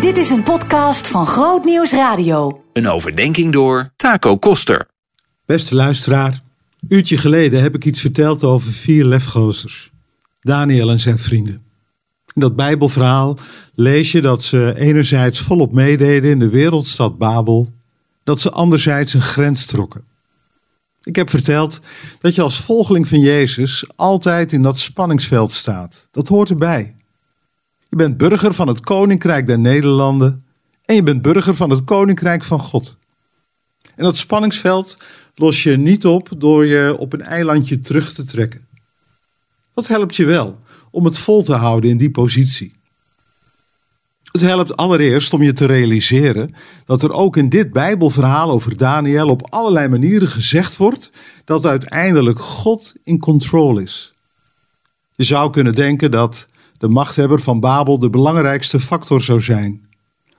Dit is een podcast van Groot Nieuws Radio. Een overdenking door Taco Koster. Beste luisteraar, een uurtje geleden heb ik iets verteld over vier lefgozers. Daniel en zijn vrienden. In dat Bijbelverhaal lees je dat ze enerzijds volop meededen in de wereldstad Babel, dat ze anderzijds een grens trokken. Ik heb verteld dat je als volgeling van Jezus altijd in dat spanningsveld staat. Dat hoort erbij. Je bent burger van het Koninkrijk der Nederlanden en je bent burger van het Koninkrijk van God. En dat spanningsveld los je niet op door je op een eilandje terug te trekken. Dat helpt je wel om het vol te houden in die positie. Het helpt allereerst om je te realiseren dat er ook in dit Bijbelverhaal over Daniel op allerlei manieren gezegd wordt dat uiteindelijk God in control is. Je zou kunnen denken dat de machthebber van Babel de belangrijkste factor zou zijn.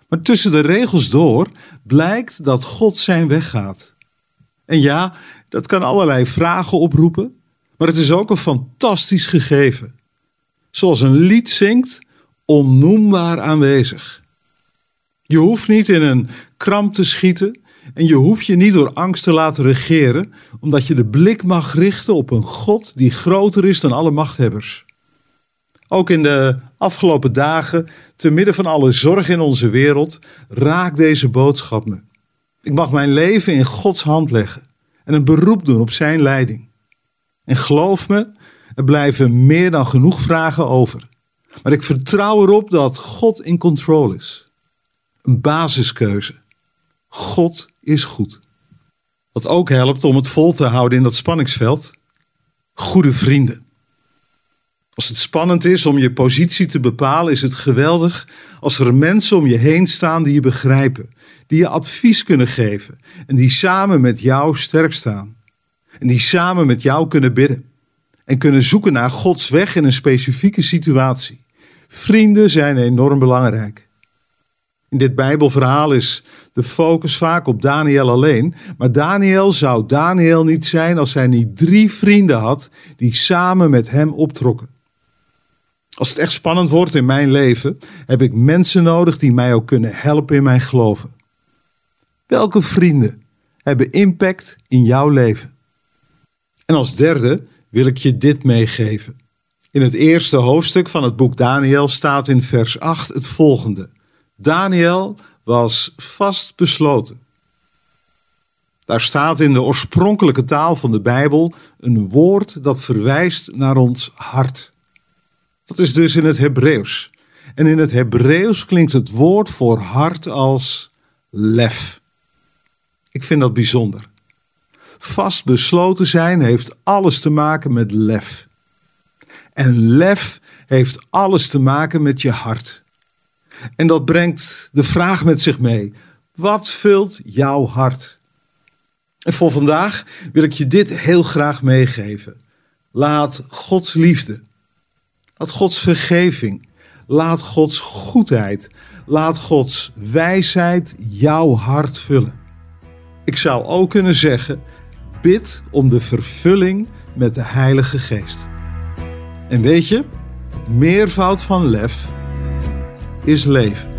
Maar tussen de regels door blijkt dat God zijn weg gaat. En ja, dat kan allerlei vragen oproepen, maar het is ook een fantastisch gegeven. Zoals een lied zingt, onnoembaar aanwezig. Je hoeft niet in een kramp te schieten en je hoeft je niet door angst te laten regeren, omdat je de blik mag richten op een God die groter is dan alle machthebbers. Ook in de afgelopen dagen, te midden van alle zorg in onze wereld, raakt deze boodschap me. Ik mag mijn leven in Gods hand leggen en een beroep doen op Zijn leiding. En geloof me, er blijven meer dan genoeg vragen over. Maar ik vertrouw erop dat God in controle is. Een basiskeuze. God is goed. Wat ook helpt om het vol te houden in dat spanningsveld. Goede vrienden. Als het spannend is om je positie te bepalen, is het geweldig als er mensen om je heen staan die je begrijpen, die je advies kunnen geven en die samen met jou sterk staan. En die samen met jou kunnen bidden en kunnen zoeken naar Gods weg in een specifieke situatie. Vrienden zijn enorm belangrijk. In dit Bijbelverhaal is de focus vaak op Daniel alleen, maar Daniel zou Daniel niet zijn als hij niet drie vrienden had die samen met hem optrokken. Als het echt spannend wordt in mijn leven, heb ik mensen nodig die mij ook kunnen helpen in mijn geloven. Welke vrienden hebben impact in jouw leven? En als derde wil ik je dit meegeven. In het eerste hoofdstuk van het boek Daniel staat in vers 8 het volgende. Daniel was vastbesloten. Daar staat in de oorspronkelijke taal van de Bijbel een woord dat verwijst naar ons hart. Dat is dus in het Hebreeuws. En in het Hebreeuws klinkt het woord voor hart als lef. Ik vind dat bijzonder. Vast besloten zijn heeft alles te maken met lef. En lef heeft alles te maken met je hart. En dat brengt de vraag met zich mee: wat vult jouw hart? En voor vandaag wil ik je dit heel graag meegeven. Laat Gods liefde, Laat Gods vergeving, laat Gods goedheid, laat Gods wijsheid jouw hart vullen. Ik zou ook kunnen zeggen, bid om de vervulling met de Heilige Geest. En weet je, meervoud van lef is leven.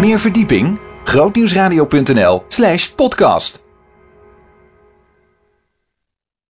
Meer verdieping? grootnieuwsradio.nl slash podcast